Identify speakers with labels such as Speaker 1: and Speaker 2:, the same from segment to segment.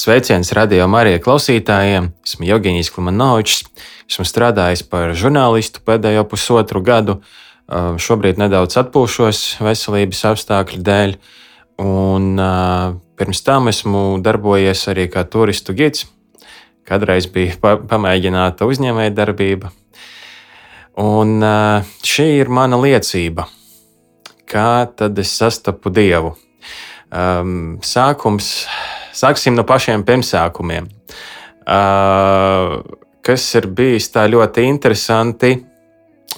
Speaker 1: Sveiciens radio Marija klausītājiem! Esmu Jevģīnijas Klimanovičs. Esmu strādājis par žurnālistu pēdējo pusotru gadu. Šobrīd nedaudz atpūšos veselības apstākļu dēļ. Un, pirms tam esmu darbojies arī kā turistu gids. Kādreiz bija pamēģināta uzņēmējdarbība. Un šī ir mana liecība, kā tad es sastapu Dievu. Sākums Sāksim no pašiem pirmsākumiem. Uh, kas ir bijis tā ļoti interesanti,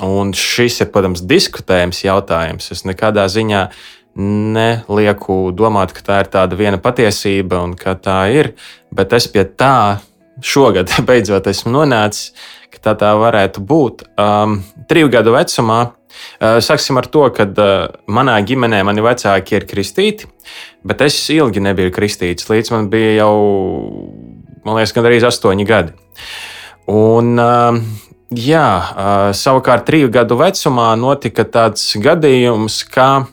Speaker 1: un šis ir, protams, diskutējams jautājums. Es nekādā ziņā nelieku domāt, ka tā ir tāda viena patiesība un ka tā ir, bet es pie tā šogad beidzot esmu nonācis, ka tā tā varētu būt. Um, triju gadu vecumā, sāksim ar to, ka uh, manā ģimenē mani vecāki ir kristīti. Bet es ilgi nebiju kristīts, līdz man bija jau, man liekas, gandrīz astoņi gadi. Un, jā, savukārt, triju gadu vecumā notika tāds gadījums, ka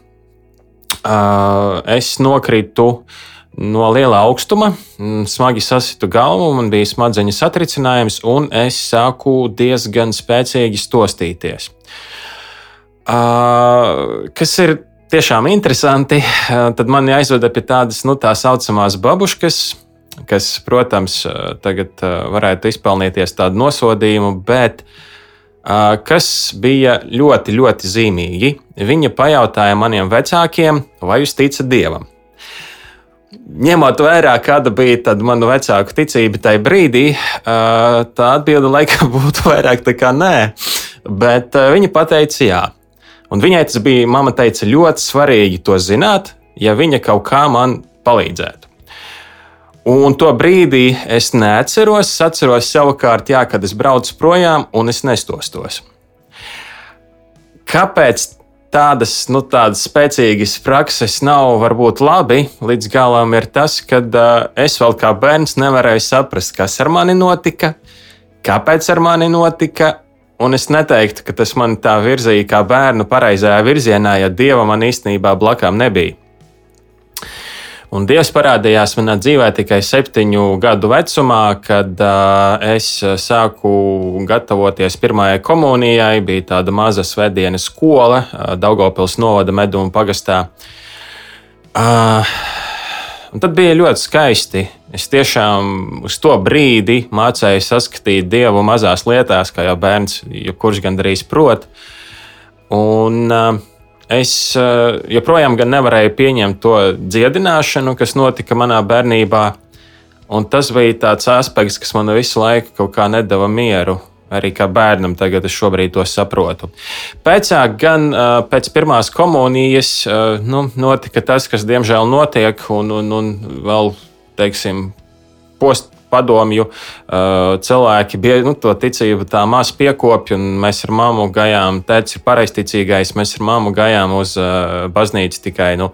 Speaker 1: es nokritu no liela augstuma, smagi sasitu galvu, man bija smadzeņu satricinājums, un es sāku diezgan spēcīgi stostīties. Kas ir tiešām interesanti. Tad man jāizvada pie tādas nu, tā saucamās babuškas, kas, protams, tagad varētu izpelnīties tādu nosodījumu, bet kas bija ļoti, ļoti zīmīgi. Viņa pajautāja maniem vecākiem, vai jūs ticat dievam? Ņemot vērā, kāda bija mana vecāku ticība tajā brīdī, tā atbilde laikam būtu vairāk nekā nē. Bet viņa teica, jā. Un viņai tas bija, mama teica, ļoti svarīgi to zināt, ja viņa kaut kā man palīdzētu. Un to brīdī es neatceros. Es atceros savukārt, jā, kad es braucu projām un es nestostos. Kāpēc tādas, nu, tādas spēcīgas prakses nav varbūt labi līdz galam, ir tas, ka uh, es vēl kā bērns nevarēju saprast, kas ar mani notika, kāpēc ar mani notika, Un es neteiktu, ka tas man tā virzīja kā bērnu pareizajā virzienā, ja dieva man īstenībā blakām nebija. Un Dievs parādījās manā dzīvē tikai septiņu gadu vecumā, kad uh, es sāku gatavoties pirmajai komunijai. Bija tāda maza svētdienas skola uh, Daugopils novada meduma pagastā. Uh, Un tad bija ļoti skaisti. Es tiešām uz to brīdi mācīju saskatīt dievu mazās lietās, kā jau bērns, jebkurš gandrīz prot. Un, uh, es uh, joprojām nevarēju pieņemt to dziedināšanu, kas notika manā bērnībā. Un tas bija tāds aspekts, kas man visu laiku kaut kā nedava mieru. Arī kā bērnam, tagad es šobrīd to saprotu. Pēcāk, gan uh, pēc pirmās komunijas, nu, notika tas, kas diemžēl notiek, un, un, un vēl, teiksim, post padomju uh, cilvēki bija nu, to ticību tā maz piekopja, un mēs ar mammu gājām, tēvs ir pareizticīgais, mēs ar mammu gājām uz uh, baznīcu tikai. Nu,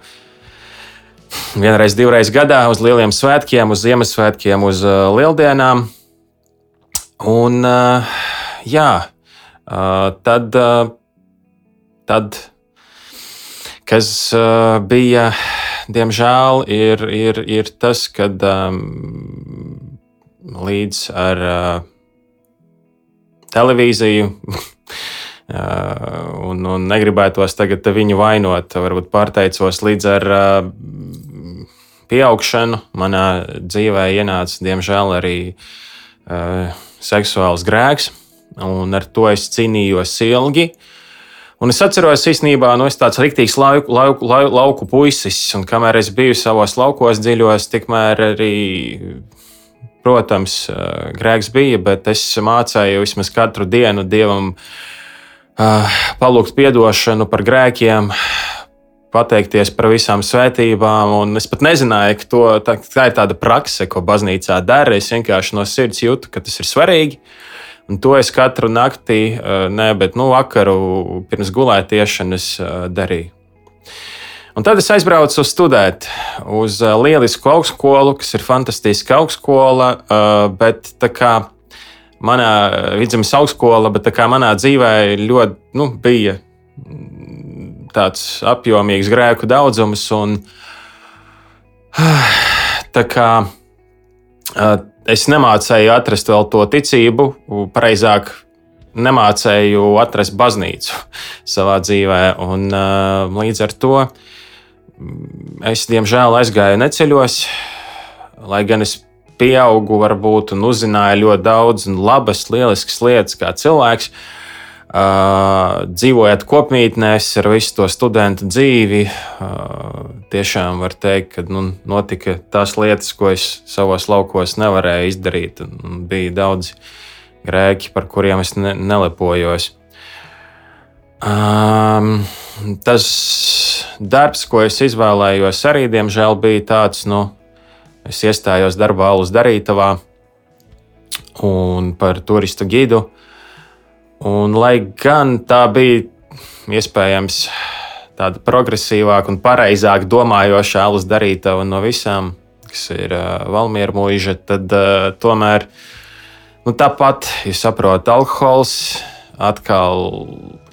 Speaker 1: Vienreiz, divreiz gadā uz lieliem svētkiem, uz Ziemassvētkiem, uz uh, Lieldienām. Un, jā, tad, tad kas bija, diemžēl, ir, ir, ir tas, ka līdz ar televīziju un, un negribētos tagad viņu vainot. Varbūt pārteicos līdz ar pieaugšanu. Manā dzīvē ienāca, diemžēl, arī seksuāls grēks, un ar to es cīnījos ilgi. Un es atceros, īstenībā, nu, es tāds rīktīgs lauku, lauku, lauku, lauku puisis, un kamēr es biju savos laukos dziļos, tikmēr arī, protams, grēks bija, bet es mācīju vismaz katru dienu dievam uh, palūgt atdošanu par grēkiem, pateikties par visām svētībām. Es pat nezināju, ka to, tā, tā ir tāda prakse, ko baznīcā dara. Es vienkārši no sirds jūtu, ka tas ir svarīgi. Un to es katru naktī, ne, bet nu, vakaru pirms gulētiešanas darīju. Un tad es aizbraucu studēt uz lielisku augstskolu, kas ir fantastiska augstskola, bet tā kā manā vidzemes augstskola, bet tā kā manā dzīvē ļoti nu, bija tāds apjomīgs grēku daudzums. Un, tā kā es nemācēju atrast vēl to ticību, precīzāk, nemācēju atrast baznīcu savā dzīvē. Un, līdz ar to es, diemžēl, aizgāju neceļos, lai gan es pieaugu, varbūt, un uzzināju ļoti daudz un labas, lieliskas lietas kā cilvēks. Uh, dzīvojot kopmītnēs ar visu to studentu dzīvi, uh, tiešām var teikt, ka nu, notika tās lietas, ko es savos laukos nevarēju izdarīt. Bija daudz grēki, par kuriem es ne, nelepojos. Um, tas darbs, ko es izvēlējos, arī diemžēl bija tāds, nu, es iestājos darbā Alus Darītavā un par turistu gidu. Un, lai gan tā bija iespējams tāda progresīvāka un pareizāk domājoša alus darītava no visām, kas ir uh, Valmiera mūža, tad uh, tomēr nu, tāpat, ja saprotat, alkohols atkal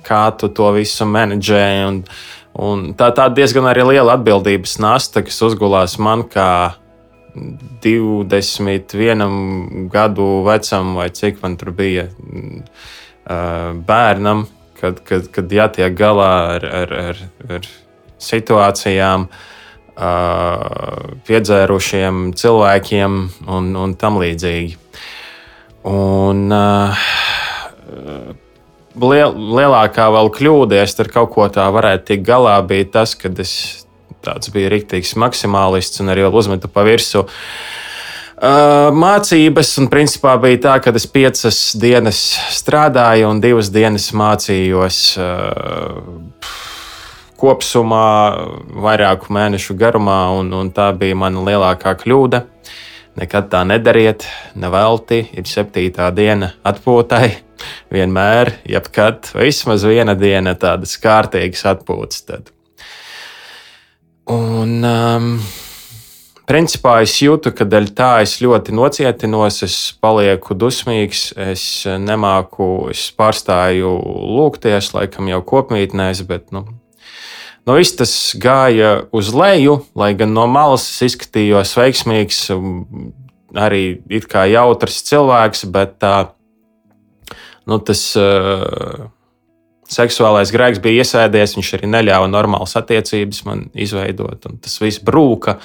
Speaker 1: kā tu to visu menedžē. Un, un tā, tā diezgan arī liela atbildības nasta, kas uzgulās man kā 21 gadu vecam, vai cik man tur bija bērnam, kad, kad, kad jātiek galā ar, ar, ar, ar situācijām, piedzērušiem cilvēkiem un, un tam līdzīgi. Un, liel, lielākā vēl kļūda, ja es ar kaut ko tā varētu tikt galā, bija tas, ka es tāds biju rīktīgs maksimālists un arī uzmetu pa virsmu. Mācības, un principā bija tā, ka es piecas dienas strādāju un divas dienas mācījos kopumā, vairāku mēnešu garumā, un, un tā bija mana lielākā kļūda. Nekad tā nedariet, nevelti, ir septītā diena atpūtai. Vienmēr, jebkad, vismaz viena diena tādas kārtīgas atpūtas. Tad. Un, um, principā es jūtu, ka dēļ tā es ļoti nocietinos, es palieku dusmīgs, es nemāku, es pārstāju lūgties, laikam jau kopmītnēs, bet nu, Nu, viss tas gāja uz leju, lai gan no malas izskatījos veiksmīgs, arī it kā jautrs cilvēks, bet tā, nu, tas uh, seksuālais grēks bija iesēdies, viņš arī neļāva normālas attiecības man izveidot, un tas viss brūka.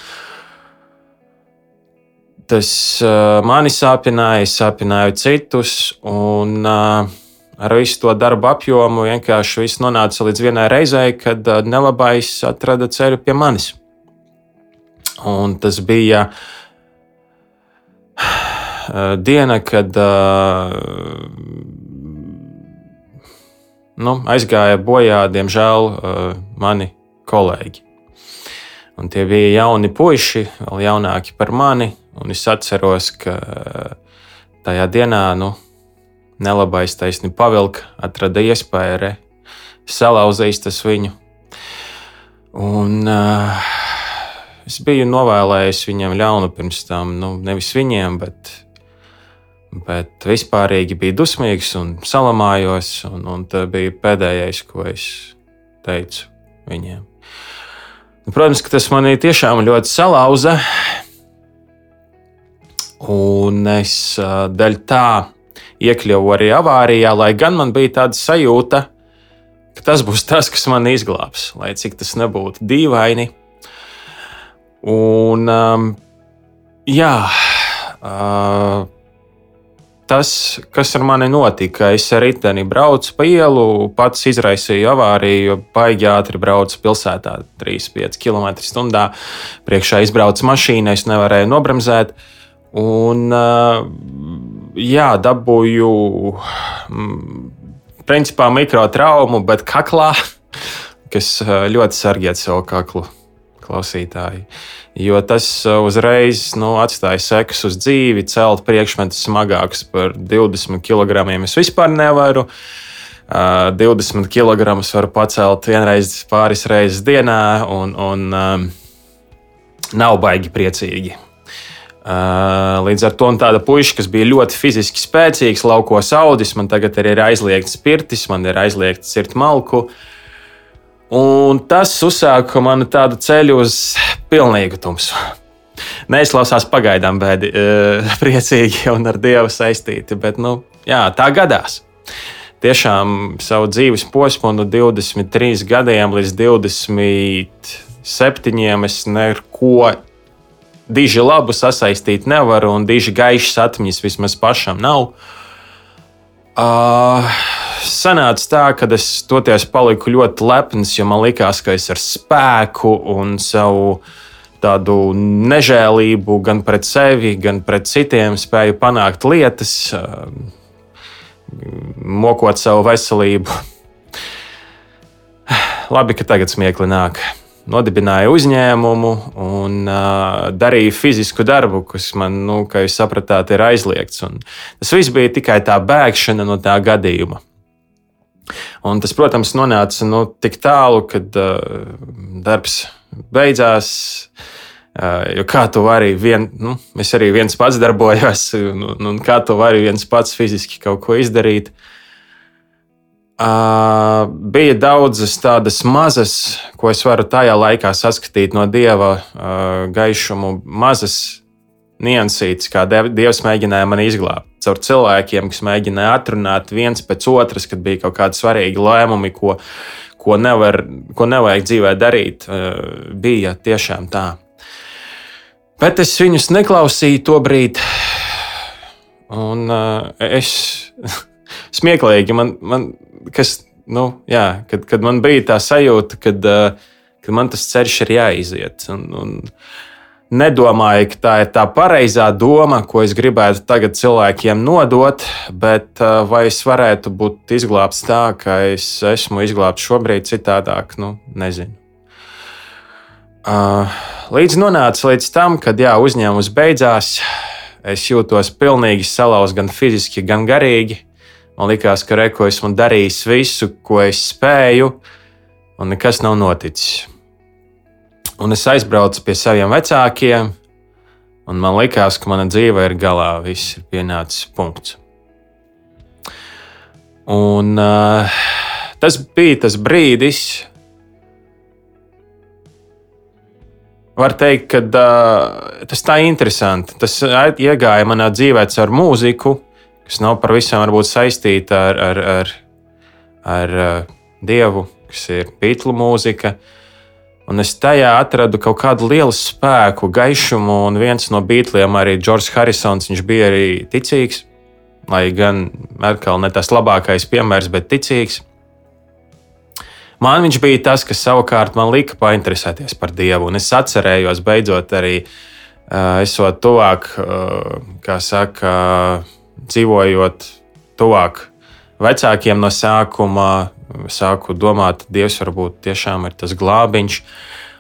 Speaker 1: Tas uh, mani sāpināja, sāpināja citus, un uh, ar visu to darbu apjomu vienkārši viss nonāca līdz vienai reizei, kad uh, nelabais atrada ceļu pie manis. Un tas bija uh, diena, kad uh, nu, aizgāja bojā, diemžēl, mani kolēģi. Un tie bija jauni puiši, vēl jaunāki par mani. Un es atceros, ka tajā dienā nu, Nelabais taisni pavilka, atrada iespēju re, salauzīs tas viņu. Un uh, es biju novēlējis viņam ļaunu pirms tam, nu, nevis viņiem, bet, bet vispārīgi bija dusmīgs un salamājos, un, un tas bija pēdējais, ko es teicu viņiem. Protams, ka tas manī tiešām ļoti salauza, un es daļai tā iekļuvu arī avārijā, lai gan man bija tāda sajūta, ka tas būs tas, kas man izglābs, lai cik tas nebūtu dīvaini. Un, um, jā, uh, tas, kas ar mani notika, es ar riteni braucu pa ielu, pats izraisīju avāriju, jo baigi ātri braucu pilsētā, 3-5 km/h. Priekšā izbrauca mašīna, es nevarēju nobremzēt. Un, jā, dabūju principā mikrotraumu, bet kaklā. kas ļoti sargiet savu kaklu klausītāji. Jo tas uzreiz nu, atstāja sekas uz dzīvi, celt priekšmetus smagākus par 20 kg. Es vispār nevaru. 20 kg varu pacelt vienreiz, pāris reizes dienā, un, un nav baigi priecīgi. Līdz ar to tāda puika, kas bija ļoti fiziski spēcīgs, laukos audis, man tagad ir aizliegts pirtis, man ir aizliegts sirt malku. Un tas uzsāka manu tādu ceļu uz pilnīgu tumsu. Neizklausās pagaidām bēdi, priecīgi un ar dievu saistīti, bet nu, jā, tā gadās. Tiešām savu dzīves posmu no 23 gadiem līdz 27 es neko diži labu sasaistīt nevaru, un diži gaišas atmiņas vismaz pašam nav. Uh, sanāca tā, ka es toties paliku ļoti lepns, jo man likās, ka es ar spēku un savu tādu nežēlību gan pret sevi, gan pret citiem spēju panākt lietas, uh, mokot savu veselību. Labi, ka tagad smiekli nāk nodibināju uzņēmumu un uh, darīju fizisku darbu, kas man, nu, kā jūs sapratāt, ir aizliegts. Un tas viss bija tikai tā bēgšana no tā gadījuma. Un tas, protams, nonāca nu, tik tālu, kad uh, darbs beidzās. Uh, jo kā tu vari, vien, nu, es arī viens pats darbojos, un, un kā tu vari viens pats fiziski kaut ko izdarīt. Uh, Uh, bija daudzas tādas mazas, ko es varu tajā laikā saskatīt no dieva uh, gaišumu, mazas niansītas, kā dievs mēģināja mani izglābt. Caur cilvēkiem, kas mēģināja atrunāt viens pēc otras, kad bija kaut kādi svarīgi lēmumi, ko, ko, nevar, ko nevajag dzīvē darīt, uh, bija tiešām tā. Bet es viņus neklausīju to brīdi, un uh, es smieklīgi man. man kas, nu, jā, kad, kad man bija tā sajūta, kad, kad man tas ceļš ir jāiziet. Un, un nedomāju, ka tā ir tā pareizā doma, ko es gribētu tagad cilvēkiem nodot, bet vai es varētu būt izglābts tā, ka es esmu izglābts šobrīd citādāk, nu, nezinu. Līdz nonāca līdz tam, kad jā, uzņēmums beidzās, es jūtos pilnīgi salauzts gan fiziski, gan garīgi. Man liekas, ka reko esmu darījis visu, ko es spēju, un nekas nav noticis. Un es aizbraucu pie saviem vecākiem, un man liekas, ka mana dzīve ir galā, viss ir pienācis punkts. Un, uh, tas bija tas brīdis, var teikt, ka uh, tas tā interesanti. Tas iegāja manā dzīvē caur mūziku, kas nav par visam varbūt saistīta ar, ar, ar, ar uh, dievu, kas ir pītlu mūzika. Un es tajā atradu kaut kādu lielu spēku, gaišumu, un viens no beatliem, arī Džordžs Harisons, viņš bija arī ticīgs. Lai gan atkal ne tas labākais piemērs, bet ticīgs. Man viņš bija tas, kas savukārt man lika painteresēties par Dievu. Un es atcerējos, beidzot, arī uh, esot tuvāk, uh, kā saka, uh, dzīvojot tuvāk vecākiem no sākuma, sāku domāt, Dievs varbūt tiešām ir tas glābiņš.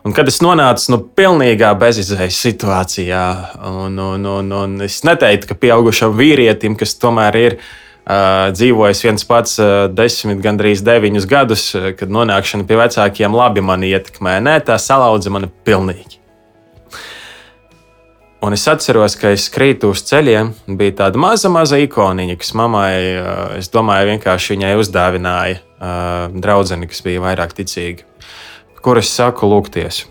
Speaker 1: Un kad es nonācu nu, pilnīgā bezizējas situācijā, un, un, un, un es neteiktu, ka pieaugušam vīrietim, kas tomēr ir uh, dzīvojis viens pats uh, desmit, gandrīz deviņus gadus, kad nonākšana pie vecākiem labi mani ietekmē, nē, tā salaudza mani pilnīgi. Un es atceros, ka es krītu uz ceļiem. Bija tāda maza, maza ikoniņa, kas mammai, es domāju, vienkārši viņai uzdāvināja uh, draudzene, kas bija vairāk ticīga. Kur es saku, lūgties,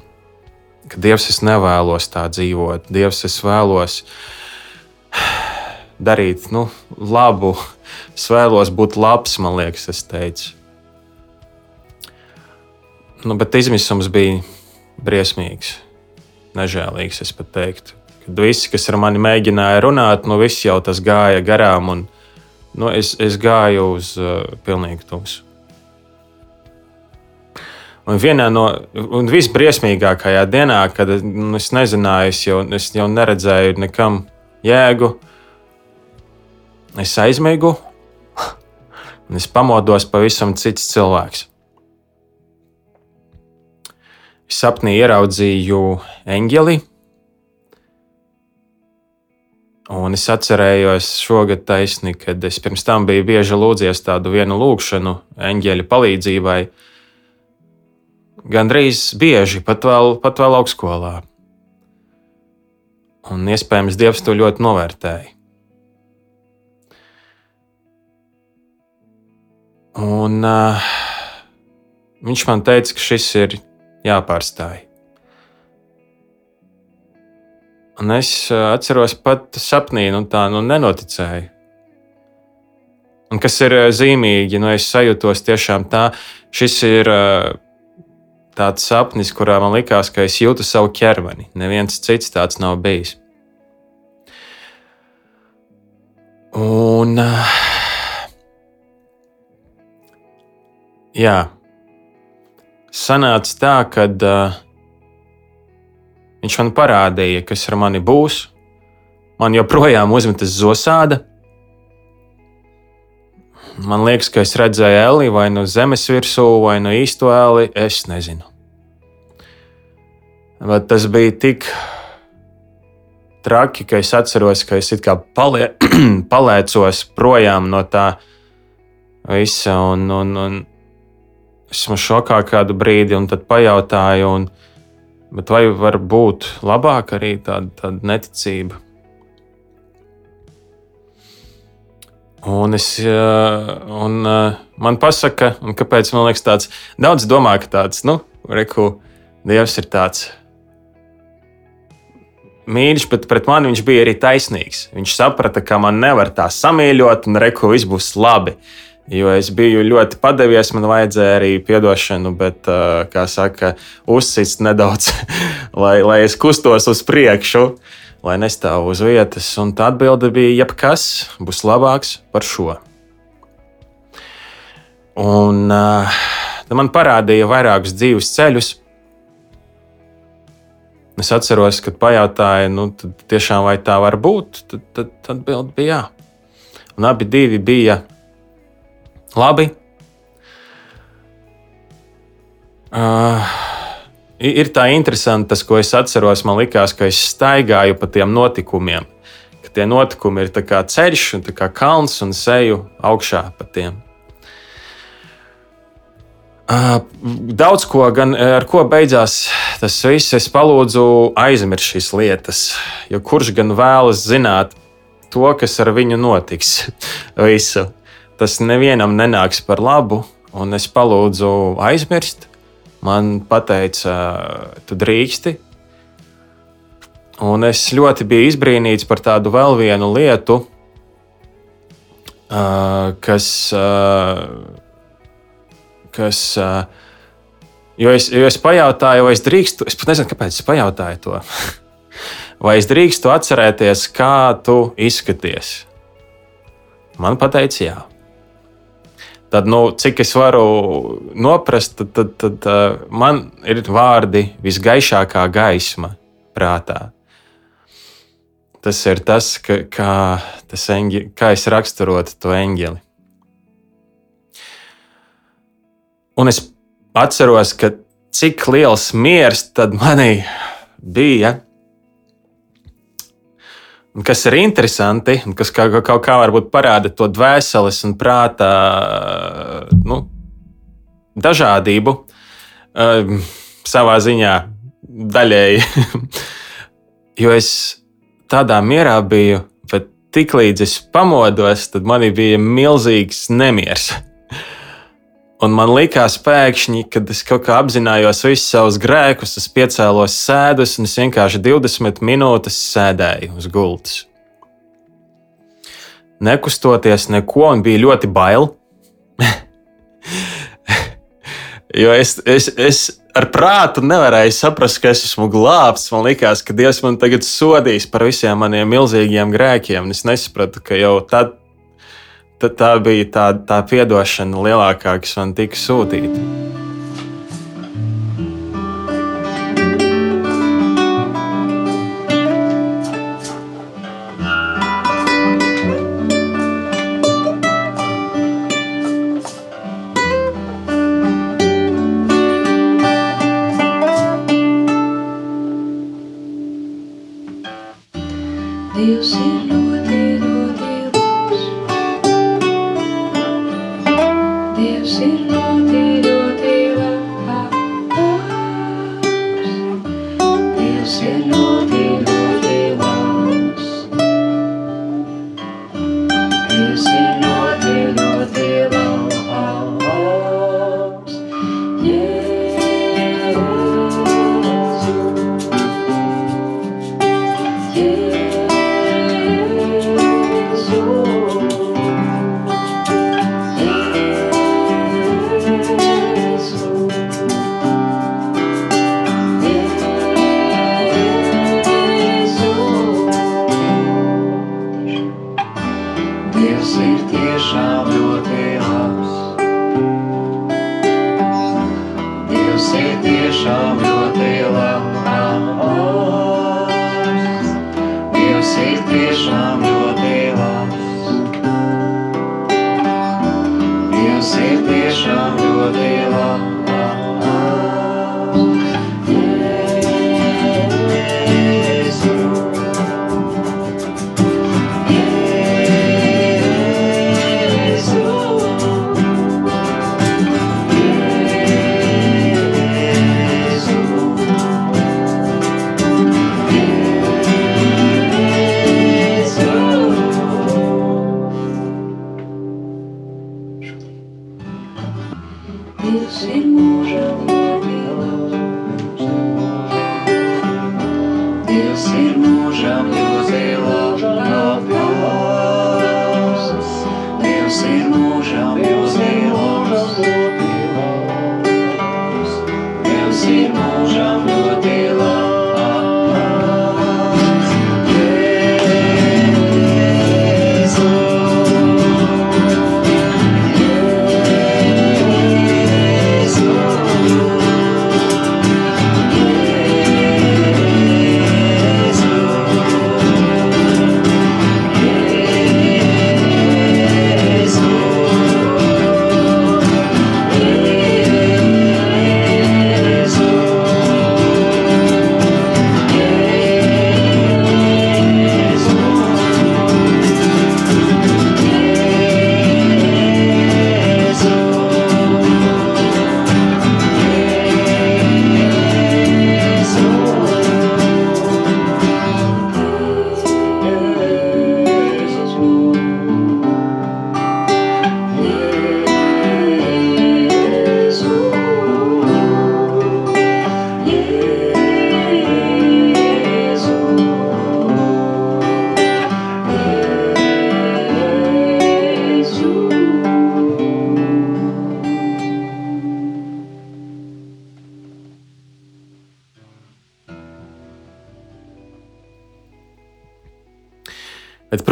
Speaker 1: ka Dievs es nevēlos tā dzīvot, Dievs es vēlos darīt nu, labu, es vēlos būt labs, man liekas, es teicu. Nu, bet izmisums bija briesmīgs, nežēlīgs, es pat teiktu kad visi, kas ar mani mēģināja runāt, nu viss jau tas gāja garām, un nu, es, es gāju uz uh, pilnīgu tumsu. Un vienā no un visbriesmīgākajā dienā, kad nu, es nezināju, es jau, es jau neredzēju nekam jēgu, es aizmigu, un es pamodos pavisam cits cilvēks. sapnī ieraudzīju eņģeli. Un es atcerējos šogad taisni, kad es pirms tam biju bieži lūdzies tādu vienu lūgšanu eņģeļa palīdzībai. Gan drīz bieži, pat vēl, pat vēl augstskolā. Un iespējams, Dievs to ļoti novērtēja. Un uh, viņš man teica, ka šis ir jāpārstāj. Un es atceros pat sapnī, nu tā nu nenoticēju. Un kas ir zīmīgi, nu es sajūtos tiešām tā, šis ir tāds sapnis, kurā man likās, ka es jūtu savu ķermeni. Neviens cits tāds nav bijis. Un, jā, sanāca tā, ka uh, viņš man parādīja, kas ar mani būs. Man joprojām uzmetas zosāda. Man liekas, ka es redzēju eli vai nu zemes virsū, vai nu īsto eli. Es nezinu. Bet tas bija tik traki, ka es atceros, ka es kā palie, palēcos projām no tā visa. Un, un, un esmu šokā kādu brīdi, un tad pajautāju, un, vai var būt labāk arī tāda, tāda neticība. Un, es, un man pasaka, un kāpēc man liekas tāds, daudz domā, ka tāds, nu, reku, Dievs ir tāds mīļš, bet pret mani viņš bija arī taisnīgs. Viņš saprata, ka man nevar tā samīļot, un reku viss būs labi. Jo es biju ļoti padevies, man vajadzēja arī atdošanu, bet, kā saka, uzsist nedaudz, lai, lai es kustos uz priekšu, lai nestāvu uz vietas. Un tā atbilde bija, jebkas būs labāks par šo. Un uh, man parādīja vairākus dzīves ceļus. Es atceros, kad pajautāju, nu, tiešām, vai tā var būt, tad, tad, tad atbilde bija jā. Un abi bija Labi. Uh, ir tā interesanti, tas, ko es atceros. Man liekas, ka es staigāju pa tiem notikumiem. Ka tie notikumi ir kā ceļš, un kā kalns, un seju augšā pa tiem. Uh, daudz ko, gan ar ko beidzās tas viss, es palūdzu aizmirst šīs lietas. Jo kurš gan vēlas zināt to, kas ar viņu notiks? Visu tas nevienam nenāks par labu, un es palūdzu aizmirst. Man teica, tu drīksti. Un es ļoti biju izbrīnīts par tādu vēl vienu lietu, kas. kas jo, es, jo es pajautāju, vai es drīkstu, es pat nezinu, kāpēc es pajautāju to. vai es drīkstu atcerēties, kā tu izskaties? Man teica, jā tad, nu, cik es varu noprast, tad, tad, tad uh, man ir vārdi visgaišākā gaisma prātā. Tas ir tas, ka, kā, tas engi, kā es raksturotu to eņģeli. Un es atceros, ka cik liels miers tad manī bija kas ir interesanti, un kas kaut kā, kā, kā varbūt parāda to dvēseles un prāta nu, dažādību, uh, savā ziņā daļēji. jo es tādā mierā biju, bet tiklīdz es pamodos, tad man bija milzīgs nemieris. Un man likās pēkšņi, kad es kaut kā apzinājos visus savus grēkus, es piecēlos sēdus un es vienkārši 20 minūtes sēdēju uz gultas. Nekustoties neko, un bija ļoti bail. jo es, es, es ar prātu nevarēju saprast, ka es esmu glābts. Man liekas, ka Dievs man tagad sodīs par visiem maniem milzīgiem grēkiem. Es nesapratu, ka jau tad tad tā bija tā, tā atdošana lielākā, kas man tika sūtīta. Ты шельмужа мне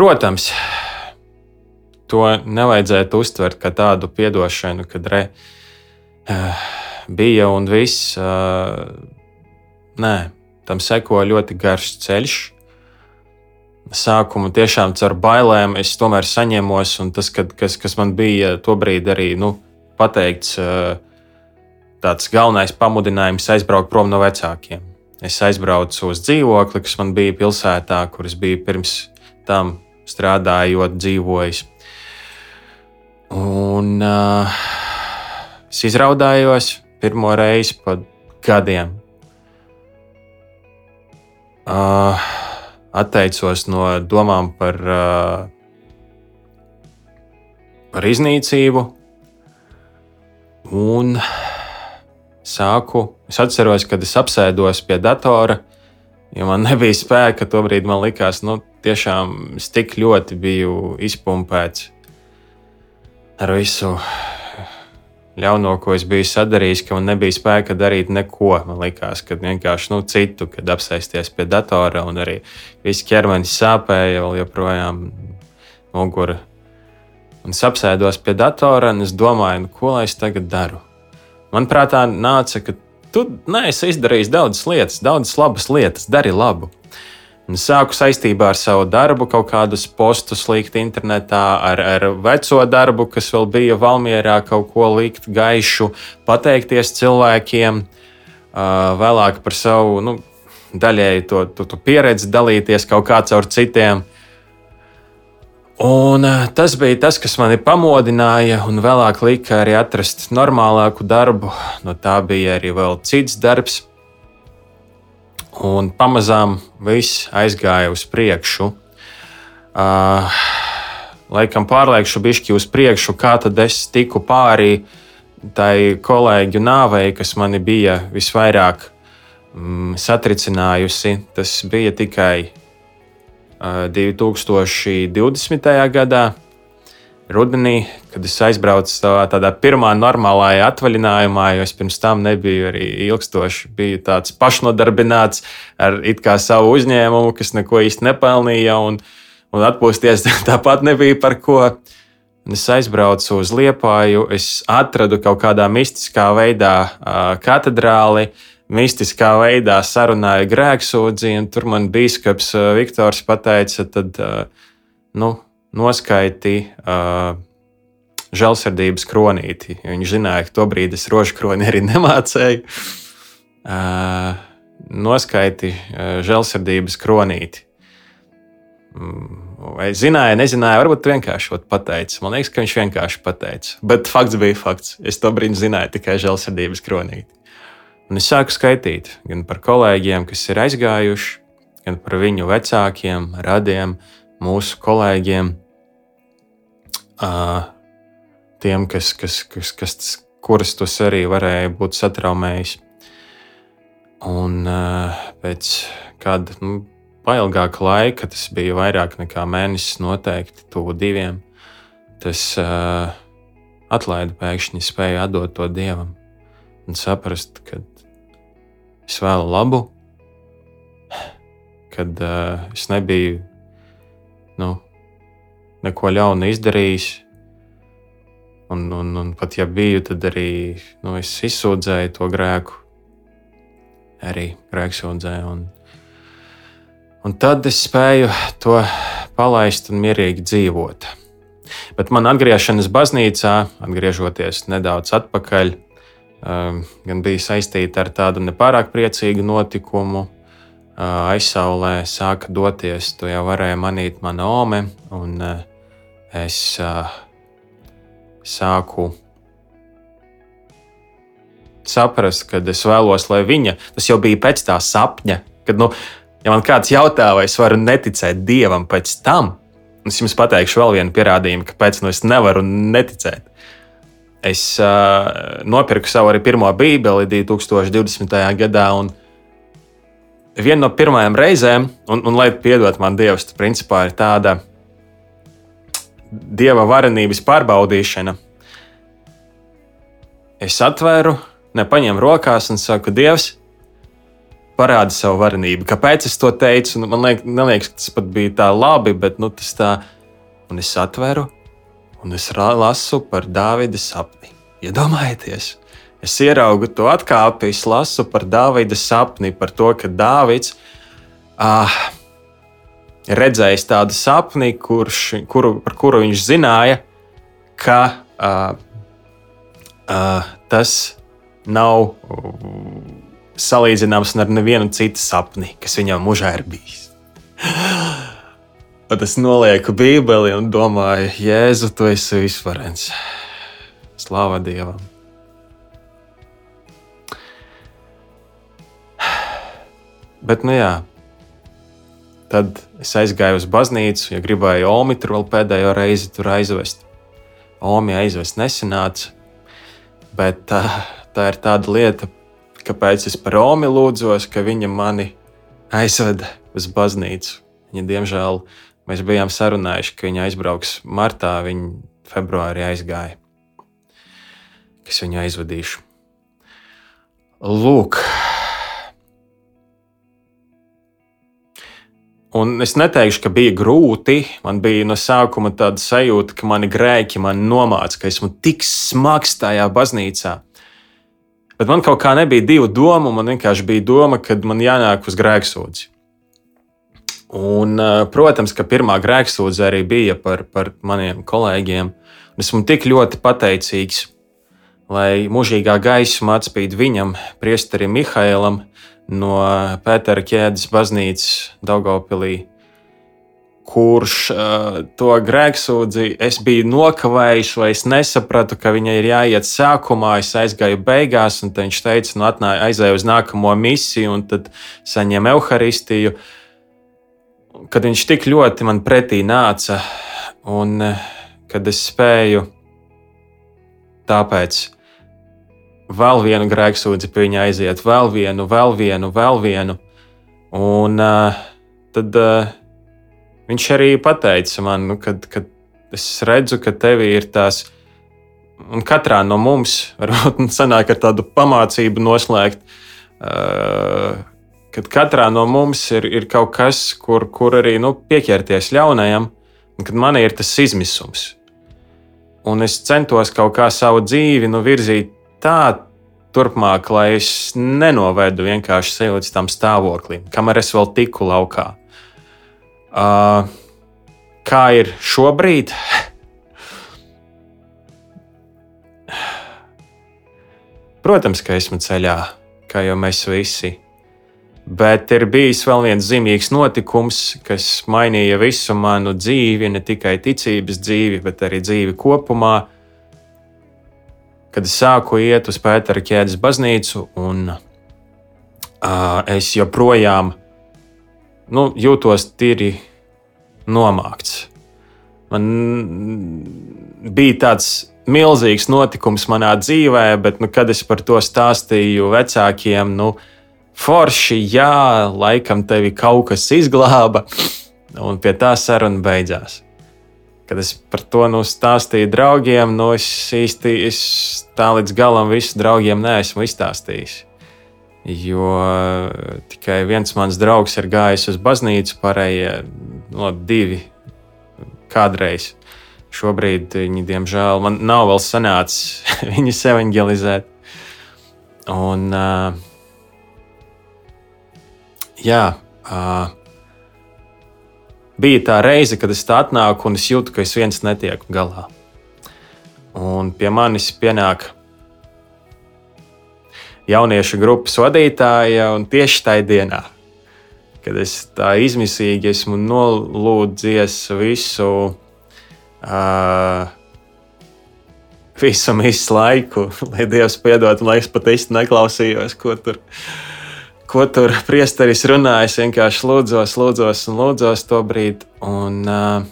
Speaker 1: Protams, to nevajadzētu uztvert kā tādu atdošanu, kad re, uh, bija un viss. Uh, nē, tam seko ļoti garš ceļš. Sākumu tiešām caur bailēm es tomēr saņēmos, un tas, kad, kas, kas man bija tobrīd arī nu, pateikts, uh, tāds galvenais pamudinājums aizbraukt prom no vecākiem. Es aizbraucu uz dzīvokli, kas man bija pilsētā, kur es biju pirms tam strādājot, dzīvojis. Un uh, es izraudājos pirmo reizi pēc gadiem. Uh, atteicos no domām par, uh, par iznīcību. Un sāku, es atceros, kad es apsēdos pie datora, jo man nebija spēka. Tobrīd man likās, nu, tiešām es tik ļoti biju izpumpēts ar visu ļauno, ko es biju sadarījis, ka man nebija spēka darīt neko. Man liekas, ka vienkārši nu, citu, kad apsēsties pie datora un arī viss ķermenis sāpēja, vēl joprojām mugura. Un es apsēdos pie datora un es domāju, nu, ko lai es tagad daru. Man prātā nāca, ka tu neesi izdarījis daudzas lietas, daudzas labas lietas, dari labu. Un sāku saistībā ar savu darbu, kaut kādus postus likt internetā, ar, ar veco darbu, kas vēl bija Valmjerā, kaut ko likt gaišu, pateikties cilvēkiem, vēlāk par savu nu, daļēji to, to, to pieredzi dalīties kaut kā caur citiem. Un tas bija tas, kas mani pamodināja, un vēlāk lika arī atrast normālāku darbu. No tā bija arī vēl cits darbs. Un pamazām viss aizgāja uz priekšu. Uh, laikam pārliekšu bišķi uz priekšu, kā tad es tiku pāri tai kolēģu nāvei, kas mani bija visvairāk mm, satricinājusi. Tas bija tikai 2020. gadā, rudenī, kad es aizbraucu savā tādā pirmā normālajā atvaļinājumā, jo es pirms tam nebiju arī ilgstoši. Biju tāds pašnodarbināts ar savu uzņēmumu, kas neko īsti nepelnīja, un, un atpūsties tāpat nebija par ko. Es aizbraucu uz Liepāju, es atradu kaut kādā mistiskā veidā katedrāli, mistiskā veidā sarunāja grēksūdzi, un tur man biskups Viktors pateica, tad nu, noskaiti uh, žēlsirdības kronīti. Viņš zināja, ka to brīdi es rožu kroni arī nemācēju. Uh, noskaiti uh, žēlsirdības kronīti. Mm, vai zināja, nezināja, varbūt vienkārši pateica. Man liekas, ka viņš vienkārši pateica. Bet fakts bija fakts. Es to brīdi zināju tikai žēlsirdības kronīti. Un es sāku skaitīt gan par kolēģiem, kas ir aizgājuši, gan par viņu vecākiem, radiem, mūsu kolēģiem, tiem, kas, kas, kas, kas, kurus tas arī varēja būt satraumējis. Un pēc kāda nu, ilgāka laika, tas bija vairāk nekā mēnesis, noteikti tuvu diviem, tas atlaida pēkšņi spēju atdot to dievam un saprast, ka es vēlu labu, kad uh, es nebiju nu, neko ļaunu izdarījis. Un, un, un pat ja biju, tad arī nu, es izsūdzēju to grēku, arī grēksūdzēju. Un, un tad es spēju to palaist un mierīgi dzīvot. Bet man atgriešanās baznīcā, atgriežoties nedaudz atpakaļ, Ehm, gan bija saistīta ar tādu nepārāk priecīgu notikumu. Ehm, aizsaulē sāka doties, to jau varēja manīt mana ome, un eh, es eh, sāku saprast, ka es vēlos, lai viņa, tas jau bija pēc tā sapņa, kad, nu, ja man kāds jautā, vai es varu neticēt dievam pēc tam, es jums pateikšu vēl vienu pierādījumu, kāpēc nu es nevaru neticēt. Es uh, nopirku savu arī pirmo bībeli 2020. gadā. Viena no pirmajām reizēm, un, un lai piedod man Dievs, principā ir tāda dieva varenības pārbaudīšana. Es atvēru, nepaņēmu rokās un saku, Dievs, parādi savu varenību. Kāpēc es to teicu? Nu, man liek, neliekas, ka tas pat bija tā labi, bet nu, tas tā. Un es atveru, un es lasu par Dāvida sapni. Iedomājieties, es ieraugu to atkāpi, es lasu par Dāvida sapni, par to, ka Dāvids ah, redzējis tādu sapni, kurš, kuru, par kuru viņš zināja, ka ah, ah, tas nav salīdzināms ar nevienu citu sapni, kas viņam mūžā ir bijis. Tad es nolieku Bībeli un domāju, Jēzu, tu esi visvarens. Slāva Dievam! Bet, nu jā, tad es aizgāju uz baznīcu, ja gribēju Omi tur vēl pēdējo reizi aizvest. Omi aizvest nesanāca, bet tā, tā ir tāda lieta, kāpēc es par Omi lūdzos, ka viņa mani aizveda uz baznīcu. Viņa, diemžēl, Mēs bijām sarunājuši, ka viņa aizbrauks martā, viņa februārī aizgāja. Kas viņu aizvadīšu? Lūk, Un es neteikšu, ka bija grūti. Man bija no sākuma tāda sajūta, ka mani grēki man nomāca, ka esmu tik smags tajā baznīcā. Bet man kaut kā nebija divu domu. Man vienkārši bija doma, ka man jānāk uz grēksūdzi. Un, protams, ka pirmā grēksūdze arī bija par, par maniem kolēģiem. Esmu tik ļoti pateicīgs, lai mūžīgā gaisma atspīd viņam, priesterim Mihailam, no Pētera ķēdes baznīcas Daugopilī, kurš uh, to grēksūdzi es biju nokavējis, vai es nesapratu, ka viņai ir jāiet sākumā, es aizgāju beigās, un viņš teica, nu, atnāj, aizēju uz nākamo misiju, un tad saņēmu evaharistiju. Kad viņš tik ļoti man pretī nāca, un kad es spēju tāpēc vēl vienu grēksūdzi pie viņa aiziet, vēl vienu, vēl vienu, vēl vienu. Un uh, tad uh, viņš arī pateica man, nu, kad, kad es redzu, ka tev ir tās, un katrā no mums, varbūt sanāk ar tādu pamācību noslēgt, uh, kad katrā no mums ir, ir kaut kas, kur, kur arī nu, pieķerties ļaunajam, un kad man ir tas izmisums. Un es centos kaut kā savu dzīvi nu, virzīt tā turpmāk, lai es nenovedu vienkārši sevi līdz tam stāvoklim, kamēr es vēl tiku laukā. Uh, kā ir šobrīd? Protams, ka esmu ceļā, kā jau mēs visi. Bet ir bijis vēl viens zīmīgs notikums, kas mainīja visu manu dzīvi, ne tikai ticības dzīvi, bet arī dzīvi kopumā kad es sāku iet uz Pētera ķēdes baznīcu, un uh, es joprojām nu, jūtos tīri nomākts. Man bija tāds milzīgs notikums manā dzīvē, bet, nu, kad es par to stāstīju vecākiem, nu, forši, jā, laikam tevi kaut kas izglāba, un pie tā saruna beidzās kad es par to nu, stāstīju draugiem, nu, es īsti es tā līdz galam visu draugiem neesmu izstāstījis. Jo tikai viens mans draugs ir gājis uz baznīcu, pārējie no divi kādreiz. Šobrīd viņi, diemžēl, man nav vēl sanācis viņus evanģelizēt. Un, uh, jā, uh, bija tā reize, kad es tā atnāku un es jūtu, ka es viens netieku galā. Un pie manis pienāk jauniešu grupas vadītāja, un tieši tajā dienā, kad es tā izmisīgi esmu nolūdzies visu, uh, visu visu laiku, lai Dievs piedod, un lai es pat īsti neklausījos, ko tur ir ko tur priesteris runāja. Es vienkārši lūdzos, lūdzos un lūdzos to brīdi. Un, uh,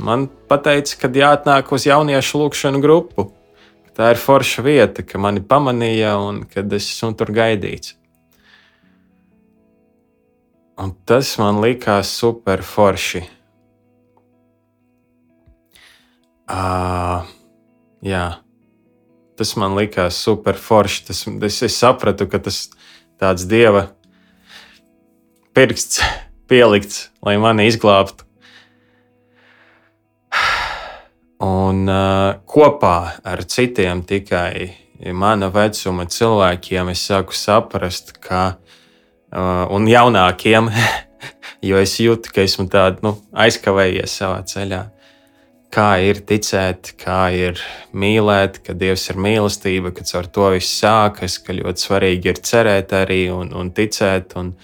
Speaker 1: man teica, ka jāatnāk uz jauniešu lūkšanu grupu. Tā ir forša vieta, ka mani pamanīja un kad es esmu tur gaidīts. Un tas man likās super forši. Uh, jā, tas man likās super forši. Tas, es, es sapratu, ka tas ir tāds dieva pirksts pielikts, lai mani izglābtu. Un uh, kopā ar citiem tikai mana vecuma cilvēkiem es sāku saprast, ka, uh, un jaunākiem, jo es jūtu, ka esmu tādu nu, aizkavējies savā ceļā kā ir ticēt, kā ir mīlēt, ka Dievs ir mīlestība, ka caur to viss sākas, ka ļoti svarīgi ir cerēt arī un, un ticēt. Un,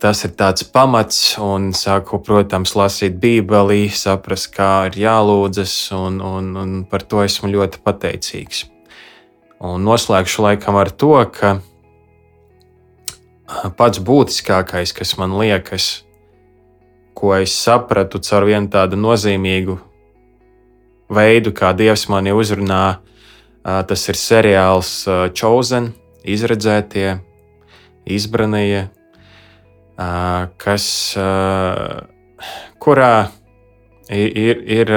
Speaker 1: Tas ir tāds pamats, un sāku, protams, lasīt Bībeli, saprast, kā ir jālūdzas, un, un, un par to esmu ļoti pateicīgs. Un noslēgšu laikam ar to, ka pats būtiskākais, kas man liekas, ko es sapratu caur vienu tādu nozīmīgu veidu, kā Dievs mani uzrunā. Tas ir seriāls Chosen, izredzētie, izbranīja, kas, kurā ir, ir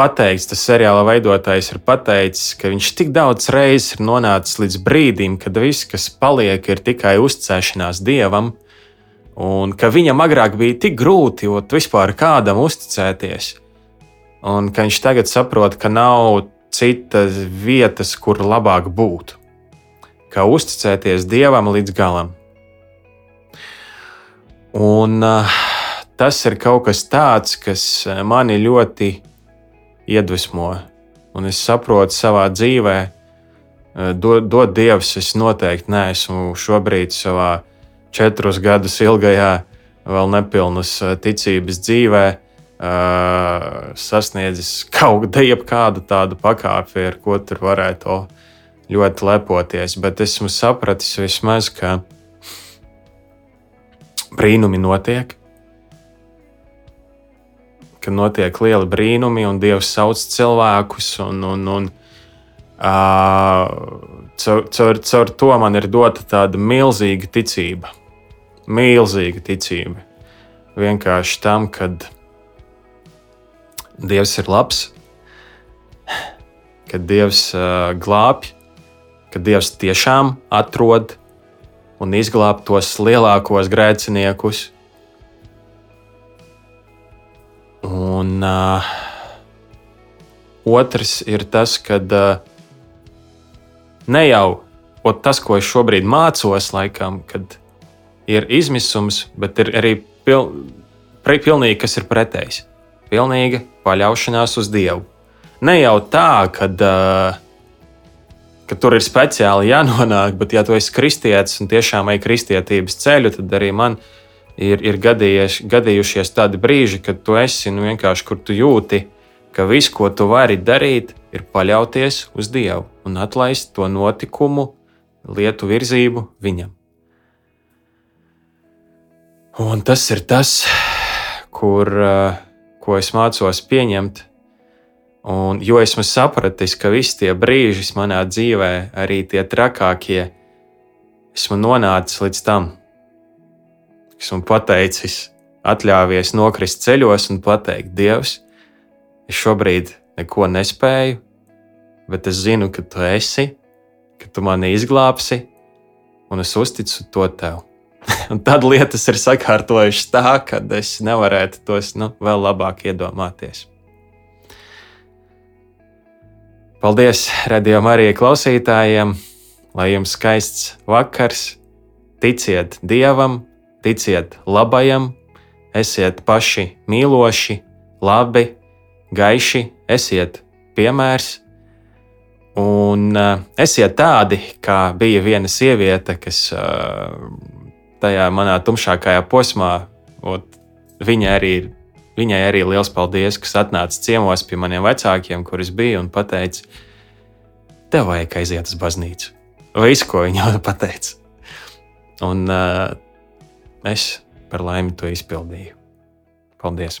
Speaker 1: pateikts, tas seriāla veidotājs ir pateicis, ka viņš tik daudz reizes ir nonācis līdz brīdim, kad viss, kas paliek, ir tikai uzticēšanās dievam, un ka viņam agrāk bija tik grūti vispār kādam uzticēties, un ka viņš tagad saprot, ka nav citas vietas, kur labāk būt, kā uzticēties dievam līdz galam. Un, uh, tas ir kaut kas tāds, kas mani ļoti iedvesmo. Un es saprotu savā dzīvē, dod, dod Dievs, es noteikti neesmu šobrīd savā četrus gadus ilgajā, vēl nepilnas ticības dzīvē. Uh, sasniedzis kaut kādu tādu pakāpi, ar ko tur varētu ļoti lepoties. Bet esmu sapratis vismaz, ka brīnumi notiek, ka notiek lieli brīnumi, un Dievs sauc cilvēkus. Un, un, un, uh, caur, caur, caur to man ir dota tāda milzīga ticība. Milzīga ticība. Vienkārši tam, ka Dievs ir labs, ka Dievs uh, glābj, ka Dievs tiešām atrod un izglābt tos lielākos grēciniekus Un uh, otrs ir tas, ka uh, ne jau tas, ko es šobrīd mācos, laikam, kad ir izmisums, bet ir arī pil, pilnīgi kas ir pretējs. Pilnīga paļaušanās uz Dievu. Ne jau tā, kad, ka tur ir speciāli jānonāk, bet, ja tu esi kristietis un tiešām ej kristietības ceļu, tad arī man ir, ir gadījies, gadījušies tādi brīži, kad tu esi nu, vienkārši, kur tu jūti, ka viss, ko tu vari darīt, ir paļauties uz Dievu un atlaist to notikumu, lietu virzību viņam. Un tas ir tas, kur, ko es mācos pieņemt. Un, jo esmu sapratis, ka visi tie brīži manā dzīvē, arī tie trakākie, esmu nonācis līdz tam, esmu pateicis, atļāvies nokrist ceļos un pateikt, Dievs, es šobrīd neko nespēju, bet es zinu, ka tu esi, ka tu mani izglābsi, un es uzticu to tev. Un tad lietas ir sakārtojušas tā, ka es nevarētu tos nu, vēl labāk iedomāties. Paldies, radījumam, arī klausītājiem, lai jums skaists vakars, ticiet Dievam, ticiet labajam, esiet paši mīloši, labi, gaiši, esiet piemērs. Un uh, esiet tādi, kā bija viena sieviete, kas uh, tajā manā tumšākajā posmā, viņa arī ir. Viņai arī liels paldies, kas atnāca ciemos pie maniem vecākiem, kurus bija, un teica, tev vajag aiziet uz baznīcu. Visu, ko viņa pateica. Un uh, es par laimi to izpildīju. Paldies!